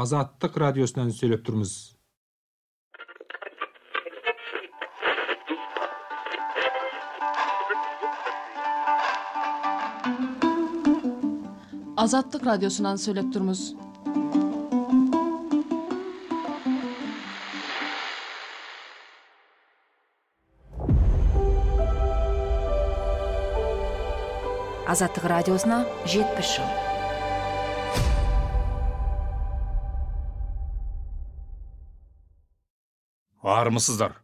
азаттык радиосунан сүйлөп турбуз азаттык радиосунан сүйлөп турбуз азаттык радиосуна жетимиш жыл армысыздар.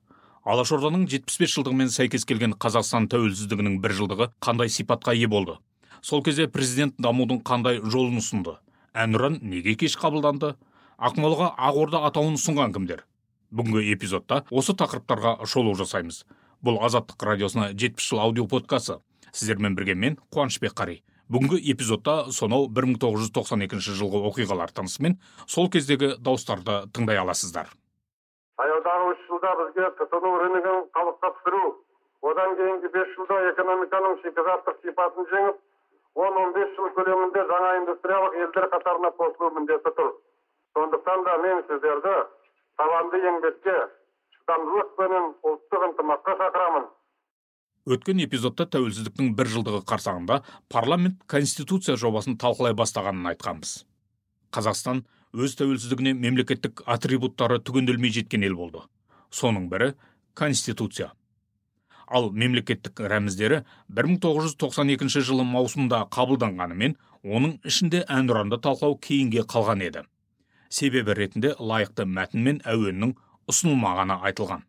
Алаш орданың жетпіс беш жылдығымен сәйкес келген қазақстан тәуелсіздігінің бір жылдығы қандай сипатқа ие болды? Сол кезде президент дамудың қандай жолын ұсынды? Әнұран неге кеш қабылданды? Ақмолаға ақ орда атауын ұсынған кімдер? Бүгінгі эпизодта осы тақырыптарға шолу жасаймыз. Бұл азаттық радиосына жетпіс жыл аудио подкасты сіздермен бірге мен қуанышбек қари. Бүгінгі эпизодта сонау 1992 жылғы оқиғалар тынысымен сол кездегі дауыстарды тыңдай аласыздар. Жылда бізге тұтыну рыногын қалыпқа түсіру одан кейінгі бес жылда экономиканың шикізаттық сипатын жеңіп он он бес жыл көлемінде жаңа индустриялық елдер қатарына қосылу міндеті тұр. Сондықтан да мен сіздерді табанды еңбекке шыдамдылық пенен ұлттық ынтымаққа шақырамын. Өткен эпизодта тәуелсіздіктің бір жылдығы қарсаңында парламент конституция жобасын талқылай бастағанын айтқанбыз. Қазақстан өз тәуелсіздігіне мемлекеттік атрибуттары түгенделмей жеткен ел болды. Соның бірі конституция. Ал мемлекеттік рәміздері 1992 жылы маусымда қабылданғанымен оның ішінде әнұранды талқылау кейінге қалған еді. Себебі ретінде лайықты мәтін мен әуеннің ұсынылмағаны айтылған.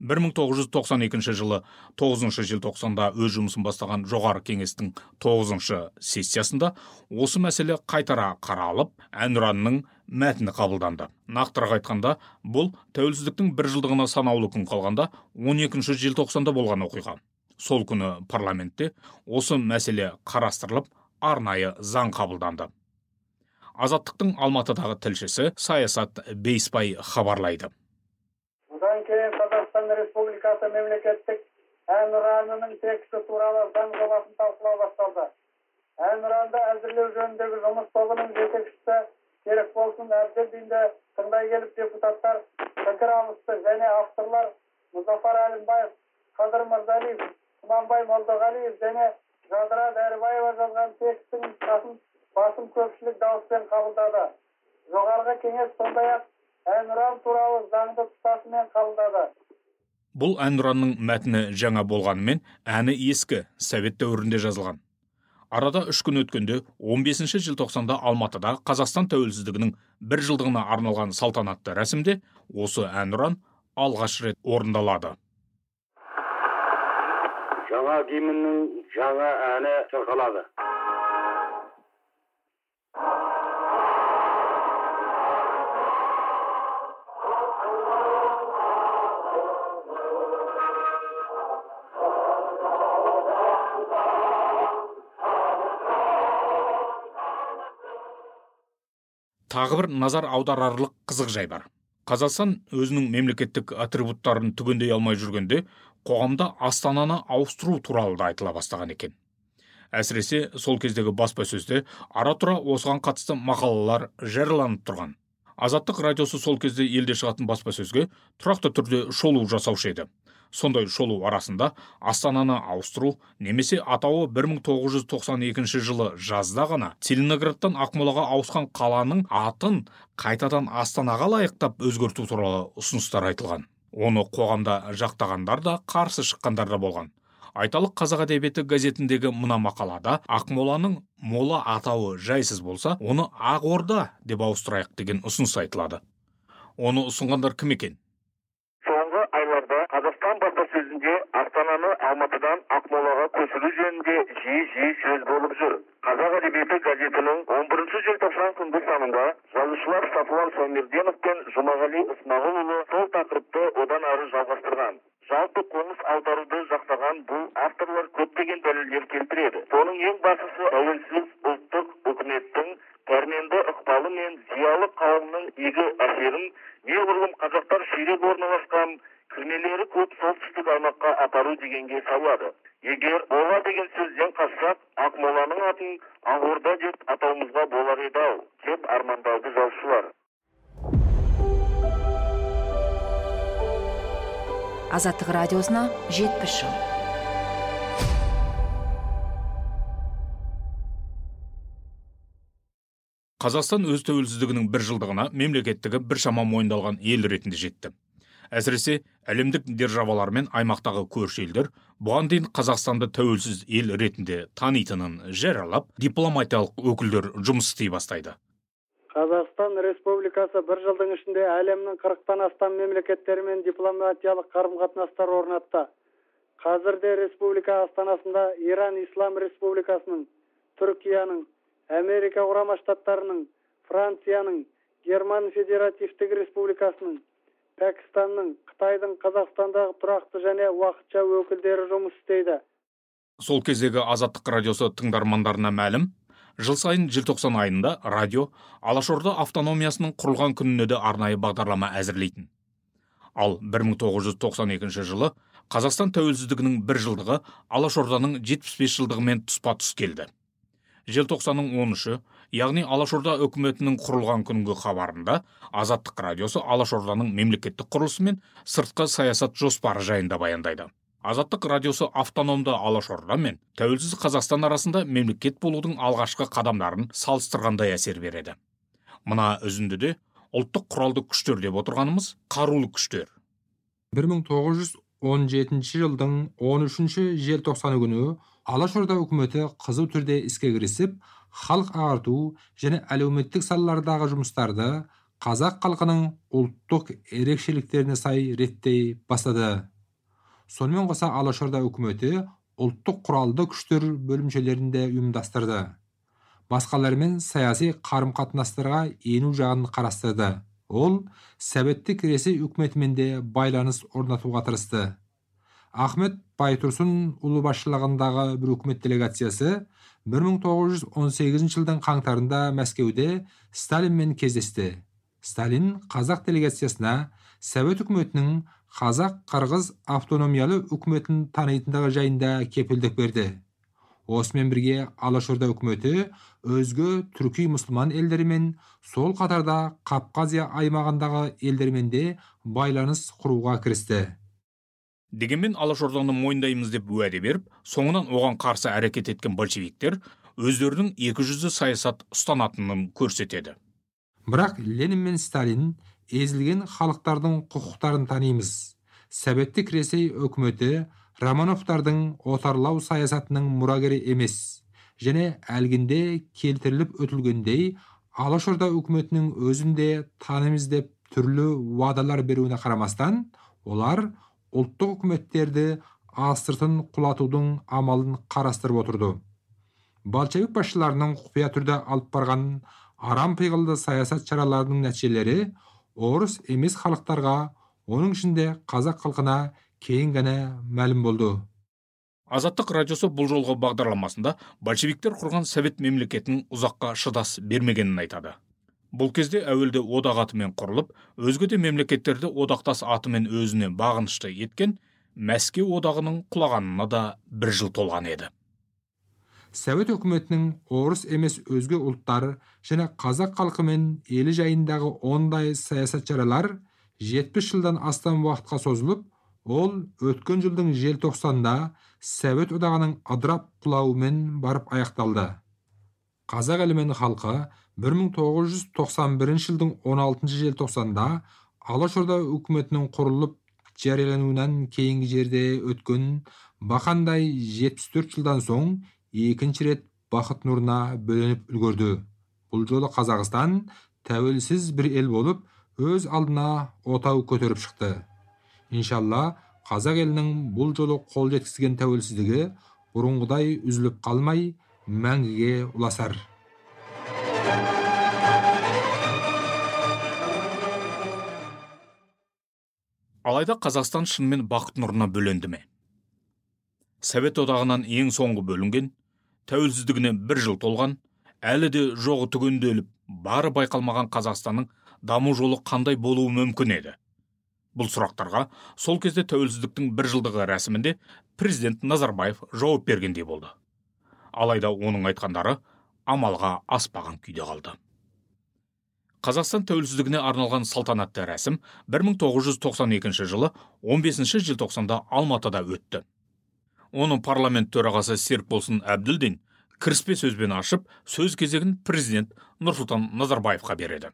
1992 жылы 9 желтоқсанда өз жұмысын бастаған жоғары кеңестің 9 сессиясында осы мәселе қайтара қаралып әнұранның мәтіні қабылданды. Нақтырақ айтқанда бұл тәуелсіздіктің бір жылдығына санаулы күн қалғанда 12 желтоқсанда болған оқиға. Сол күні парламентте осы мәселе қарастырылып арнайы заң қабылданды. Азаттықтың алматыдағы тілшісі саясат бейсбай хабарлайды. Мемлекеттік әнұранының тексті туралы заң жобасын талқылау басталды. Әнұранды әзірлеу жөніндегі жұмыс тобының жетекшісі серікболсын әбділдинді тыңдай келіп депутаттар пікір алысты және авторлар мұзафар әлімбаев қадыр мырзалиев құманбай молдағалиев және жадыра дәрібаева жазған текстің нұсқасын басым көпшілік дауыспен қабылдады. Жоғарғы кеңес сондай ақ әнұран туралы заңды тұтасымен қабылдады. Бұл әнұранның мәтіні жаңа болғанымен әні ескі совет дәуірінде жазылған. Арада үш күн өткенде 15 желтоқсанда алматыда қазақстан тәуелсіздігінің бір жылдығына арналған салтанатты рәсімде осы әнұран алғаш рет орындалады. Жаңа гимннің жаңа әні шырқалады. Тағы бір назар аударарлық қызық жай бар. Қазақстан өзінің мемлекеттік атрибуттарын түгендей алмай жүргенде қоғамда астананы ауыстыру туралы да айтыла бастаған екен. Әсіресе сол кездегі баспасөзде ара тұра осыған қатысты мақалалар жарияланып тұрған. Азаттық радиосы сол кезде елде шығатын баспасөзге тұрақты түрде шолу жасаушы еді. Сондай шолу арасында астананы ауыстыру немесе атауы 1992 жылы жазда ғана целиноградтан ақмолаға ауысқан қаланың атын қайтадан астанаға лайықтап өзгерту туралы ұсыныстар айтылған. Оны қоғамда жақтағандар да қарсы шыққандар да болған. Айталық қазақ әдебиеті газетіндегі мына мақалада ақмоланың мола атауы жайсыз болса оны ақ орда деп ауыстырайық деген ұсыныс айтылады. Оны ұсынғандар кім екен? Астананы алматыдан ақмолаға көшіру жөнінде жиі жиі сөз болып жүр қазақ әдебиеті газетінің он бірінші желтоқсан күнгі санында жазушылар сафуан шаймерденов пен жұмағали ысмағұлұлы сол тақырыпты одан әрі жалғастырған жалпы қоныс аударуды жақтаған бұл авторлар көптеген дәлелдер келтіреді соның ең бастысы тәуелсіз ұлттық үкіметтің пәрменді ықпалы мен зиялы қауымның игі әсерін неғұрлым қазақтар сирек орналасқан кирмелери көп солтүстүк аймакка апаруу дегенге салады эгер ооба деген сөздөн качсак акмоланын атын ак орда деп атообузга болор эди ау деп армандайды жазуучулар азаттык радиосуна жетимиш жыл қазақстан өз тәуелсіздігінің бір жылдығына мемлекеттігі біршама мойындалған ел ретінде жетті әсіресе әлемдік державалар мен аймақтағы көрші елдер бұған дейін қазақстанды тәуелсіз ел ретінде танитынын жариялап дипломатиялық өкілдер жұмыс істей бастайды Қазақстан Республикасы бір жылдың ішінде әлемнің қырықтан астам мемлекеттерімен дипломатиялық қарым-қатынастар орнатты. Қазірде республика астанасында Иран Ислам Республикасының, Түркияның, Америка құрама штаттарының, Францияның, Герман Федеративтік Республикасының, Пәкістанның, Қытайдың Қазақстандағы тұрақты және уақытша өкілдері жұмыс істейді. сол кездегі азаттық радиосы тыңдармандарына мәлім жыл сайын желтоқсан айында радио алашорда автономиясының құрылған күніне де арнайы бағдарлама әзірлейтін ал 1992 жылы қазақстан тәуелсіздігінің бір жылдығы алашорданың 75 жылдығымен тұспа тұс келді желтоқсанның 13-і яғни алашорда үкіметінің құрылған күнгі хабарында азаттық радиосы алашорданың мемлекеттік құрылысы мен сыртқы саясат жоспары жайында баяндайды. Азаттық радиосы автономды алашорда мен тәуелсіз қазақстан арасында мемлекет болудың алғашқы қадамдарын салыстырғандай әсер береді. Мына үзіндіде ұлттық құралды күштер деп отырғанымыз қарулы күштер. 1917 жылдың 13 желтоқсаны күні алашорда үкіметі қызу түрде іске кірісіп халық ағарту және әлеуметтік салалардағы жұмыстарды қазақ халқының ұлттық ерекшеліктеріне сай реттей бастады. Сонымен қоса алашорда үкіметі ұлттық құралды күштер бөлімшелерін де ұйымдастырды. Басқалармен саяси қарым қатынастарға ену жағын қарастырды. Ол советтік ресей үкіметімен де байланыс орнатуға тырысты. Ахмет байтұрсынұлы басшылығындағы бір үкімет делегациясы 1918 жылдың қаңтарында мәскеуде сталинмен кездесті. Сталин қазақ делегациясына совет үкіметінің қазақ қырғыз автономиялы үкіметін танитындығы жайында кепілдік берді. Осымен бірге алашорда үкіметі өзге түрки мұсылман елдерімен сол қатарда қапқазия аймағындағы елдермен де байланыс құруға кірісті. Дегенмен алашорданы мойындаймыз деп уәде беріп соңынан оған қарсы әрекет еткен большевиктер өздерінің екі жүзді саясат ұстанатынын көрсетеді. Бірақ ленин мен сталин езілген халықтардың құқықтарын танимыз. Советтік ресей үкіметі романовтардың отарлау саясатының мұрагері емес және әлгінде келтіріліп өтілгендей алашорда үкіметінің өзінде танимыз деп түрлі уәдалар беруіне қарамастан олар ұлттық үкіметтерді астыртын құлатудың амалын қарастырып отырды большевик басшыларының құпия түрде алып барған арам пиғылды саясат шараларының нәтижелері орыс емес халықтарға оның ішінде қазақ халқына кейін ғана мәлім болды азаттық радиосы бұл жолғы бағдарламасында большевиктер құрған совет мемлекетінің ұзаққа шыдас бермегенін айтады бұл кезде әуелде одақ атымен құрылып өзге де мемлекеттерді одақтас атымен өзіне бағынышты еткен мәскеу одағының құлағанына да бір жыл толған еді. Совет үкіметінің орыс емес өзге ұлттар және қазақ халқы мен елі жайындағы ондай саясат шаралар 70 жылдан астам уақытқа созылып ол өткен жылдың желтоқсанында совет одағының ыдырап құлауымен барып аяқталды. Қазақ елі мен халқы 1991 жылдың 16 желтоқсанда алашорда үкіметінің құрылып жариялануынан кейінгі жерде өткен бақандай 74 жылдан соң екінші рет бақыт нұрына бөленіп үлгерді. Бұл жолы қазақстан тәуелсіз бір ел болып өз алдына отау көтеріп шықты. Иншалла қазақ елінің бұл жолы қол жеткізген тәуелсіздігі бұрынғыдай үзіліп қалмай мәңгіге ұласар. Алайда қазақстан шынымен бақыт нұрына бөленді ме? Совет одағынан ең соңғы бөлінген тәуелсіздігіне бір жыл толған әлі де жоғы түгенделіп бары байқалмаған қазақстанның даму жолы қандай болуы мүмкін еді? Бұл сұрақтарға сол кезде тәуелсіздіктің бір жылдығы рәсімінде президент назарбаев жауап бергендей болды. Алайда оның айтқандары амалға аспаған күйде қалды. Қазақстан тәуелсіздігіне арналған салтанатты рәсім 1992 жылы 15 желтоқсанда алматыда өтті. Оны парламент төрағасы серікболсын әбділдин кіріспе сөзбен ашып сөз кезегін президент нұрсұлтан назарбаевқа береді.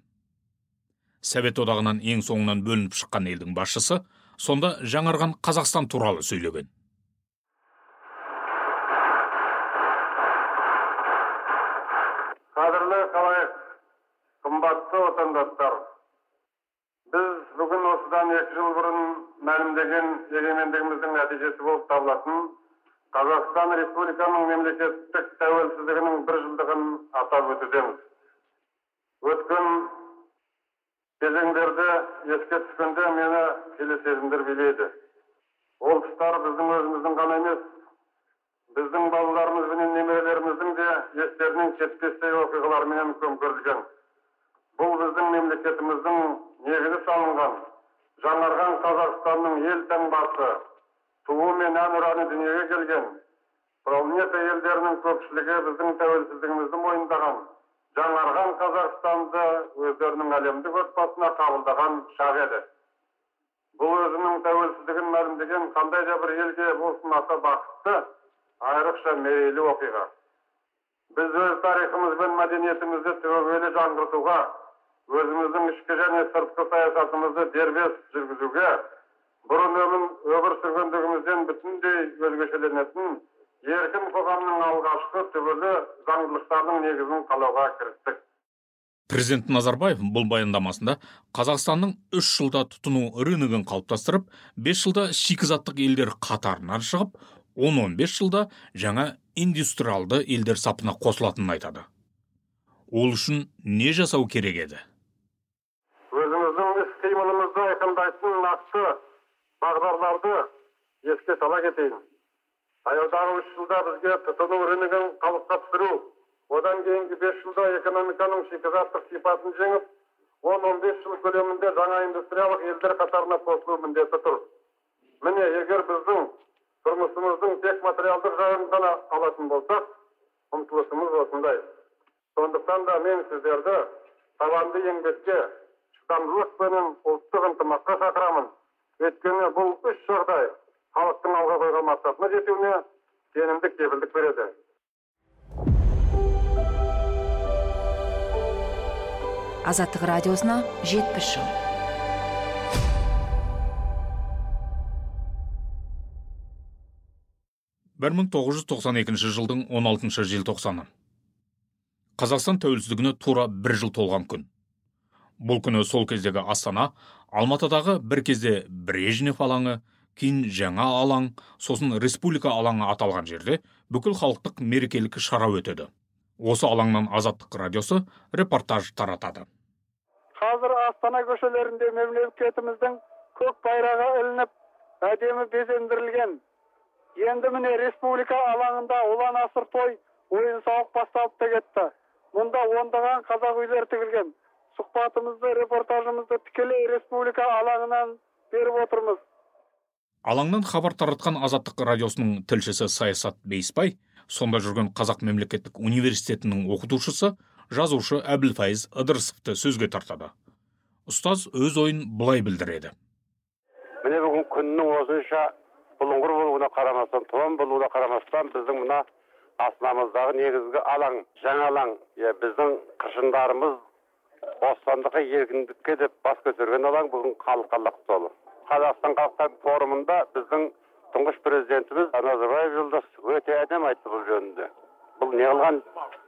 Совет одағынан ең соңынан бөлініп шыққан елдің басшысы сонда жаңарған қазақстан туралы сөйлеген. Екі жыл бұрын мәлімдеген егемендігіміздің нәтижесі болып табылатын қазақстан республиканың мемлекеттік тәуелсіздігінің бір жылдығын атап өтудеміз. Өткен кезеңдерді еске түскенде мені келе сезімдер билейді. Ол тұстар біздің өзіміздің ғана емес. Біздің балаларымыз бенен немерелеріміздің де естерінен кетпестей оқиғаларменен көмкерілген бұл біздің мемлекетіміздің негізі салынған. Жаңарған қазақстанның ел таңбасы туы мен әнұраны дүниеге келген планета елдерінің көпшілігі біздің тәуелсіздігімізді мойындаған жаңарған қазақстанды өздерінің әлемдік отбасына қабылдаған шақ еді. Бұл өзінің тәуелсіздігін мәлімдеген қандай да бір елге болсын аса бақытты айрықша мерейлі оқиға. Біз өз тарихымыз бен мәдениетімізді түбегейлі жаңғыртуға өзіміздің ішкі және сыртқы саясатымызды дербес жүргізуге бұрын өмір сүргендігімізден бүтіндей өзгешеленетін еркін қоғамның алғашқы түбірі заңдылықтардың негізін қалауға кірістік. Президент назарбаев бұл баяндамасында қазақстанның үш жылда тұтыну рыногын қалыптастырып бес жылда шикізаттық елдер қатарынан шығып он он бес жылда жаңа индустриалды елдер сапына қосылатынын айтады. Ол үшін не жасау керек еді? Айқындайтын нақты бағдарларды еске сала кетейін таяудағы үш жылда бізге тұтыну рыногын қалыпқа түсіру одан кейінгі бес жылда экономиканың шикізаттық сипатын жеңіп он он бес жыл көлемінде жаңа индустриялық елдер қатарына қосылу міндеті тұр міне егер біздің тұрмысымыздың тек материалдық жағын ғана алатын болсақ ұмтылысымыз осындай сондықтан да мен сіздерді табанды еңбекке шыдамдылық пенен ұлттық ынтымаққа шақырамын. Өйткені бұл үш жағдай халықтың алға қойған мақсатына жетуіне сенімдік кепілдік береді. Азаттық радиосына жетпіс жыл. Бір мың тоғыз жүз тоқсан екінші жылдың он алтыншы желтоқсаны. Қазақстан тәуелсіздігіне тура бір жыл толған күн. Бұл күні сол кездегі астана алматыдағы бір кезде брежнев алаңы кейін жаңа алаң сосын республика алаңы аталған жерде бүкіл халықтық мерекелік шара өтеді. Осы алаңнан азаттық радиосы репортаж таратады. Қазір астана көшелерінде мемлекетіміздің көк байрағы ілініп әдемі безендірілген. Енді міне республика алаңында ұлан асыр той ойын сауық басталып та кетті. Мұнда ондаған қазақ үйлер тігілген. Сұхбатымызды репортажымызды тікелей республика алаңынан беріп отырмыз алаңнан хабар таратқан азаттық радиосының тілшісі саясат бейсбай сонда жүрген қазақ мемлекеттік университетінің оқытушысы жазушы әбілфайыз ыдырысовты сөзге тартады ұстаз өз ойын былай білдіреді міне бүгін күннің осынша бұлыңғыр болуына қарамастан туған болуына қарамастан біздің мына астанамыздағы негізгі алаң жаңа алаң иә біздің қыршындарымыз бостандыққа еркіндікке деп бас көтерген алаң бүгін халыққа лық толы қазақстан халықтар форумында біздің тұңғыш президентіміз назарбаев жолдас өте әдемі айтты бұл жөнінде. Бұл неғылған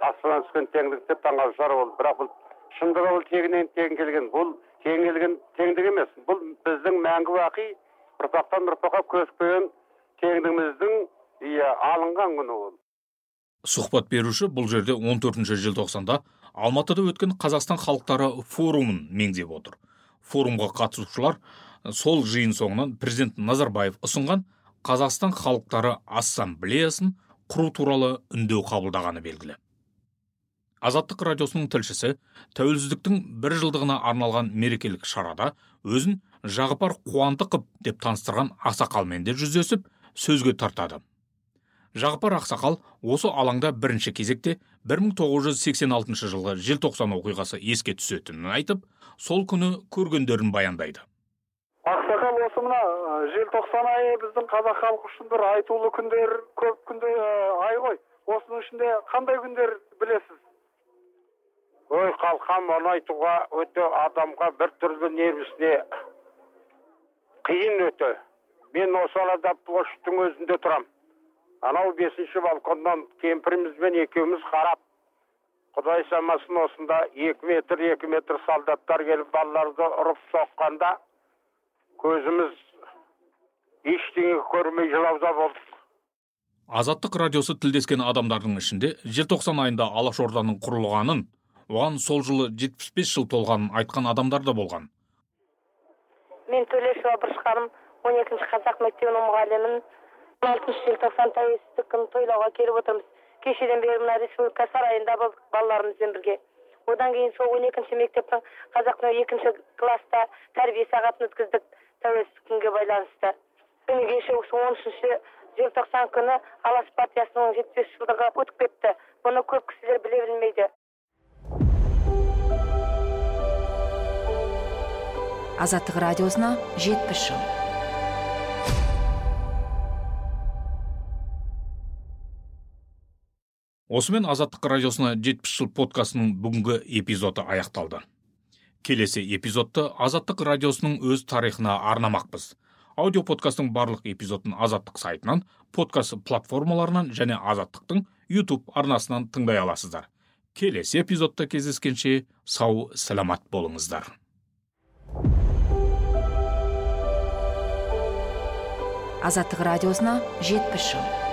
аспаннан түскен теңдік деп таңғалушылар ол. Бірақ бұл шындығы ол тегінен тегін келген. Бұл тең келген теңдік емес. Бұл біздің мәңгі бақи ұрпақтан ұрпаққа көшіп теңдігіміздің иә алынған күні ол. Сұхбат беруші бұл жерде 14 желтоқсанда алматыда өткен қазақстан халықтары форумын меңзеп отыр. Форумға қатысушылар сол жиын соңынан президент назарбаев ұсынған қазақстан халықтары ассамблеясын құру туралы үндеу қабылдағаны белгілі азаттық радиосының тілшісі тәуелсіздіктің бір жылдығына арналған мерекелік шарада өзін жағыпар қуандықов деп таныстырған ақсақалмен де жүздесіп сөзге тартады. Жағыпар ақсақал осы алаңда бірінші кезекте 1986 жылғы желтоқсан оқиғасы еске түсетінін айтып сол күні көргендерін баяндайды. Ақсақал осы мына желтоқсан айы біздің қазақ халқы үшін бір айтулы күндер көп күнде ай ғой. Осының ішінде қандай күндер білесіз? Ой қалқам оны айтуға өте адамға бір түрлі нервісіне қиын өте. Мен осы арада площадьтың өзінде тұрам. Анау бесінші балконнан кемпірімізбен екеуміз қарап құдай самасын осында екі метр екі метр солдаттар келіп балаларды ұрып соққанда көзіміз ештеңе көрмей жылауда болдық азаттық радиосы тілдескен адамдардың ішінде желтоқсан айында алашорданың құрылғанын оған сол жылы 75 жыл толғанын айтқан адамдар да болған. Мен төлешова бұрыш ханым он екінші қазақ мектебінің мұғалімімін алтыншы желтоқсан тәуелсіздік күнін тойлауға келіп отырмыз. Кешеден бері мына республика сарайында болдық балаларымызбен бірге. Одан кейін сол он екінші мектептің қазақ екінші класста тәрбие сағатын өткіздік. Тәуелсіздік күнге байланысты. Міне кеше он үшінші желтоқсан күні алаш партиясының жетпіс бес жылдығы өтіп кетті. Бұны көп кісілер біле білмейді. Азаттық радиосына жетпіс жыл. Осымен азаттық радиосына жетпіс жыл подкастының бүгінгі эпизоды аяқталды. Келесі эпизодты азаттық радиосының өз тарихына арнамақпыз. Аудио подкасттың барлық эпизодын азаттық сайтынан подкаст платформаларынан және азаттықтың YouTube арнасынан тыңдай аласыздар. Келесі эпизодта кездескенше сау саламат болыңыздар. Азаттық радиосына жетпіс жыл.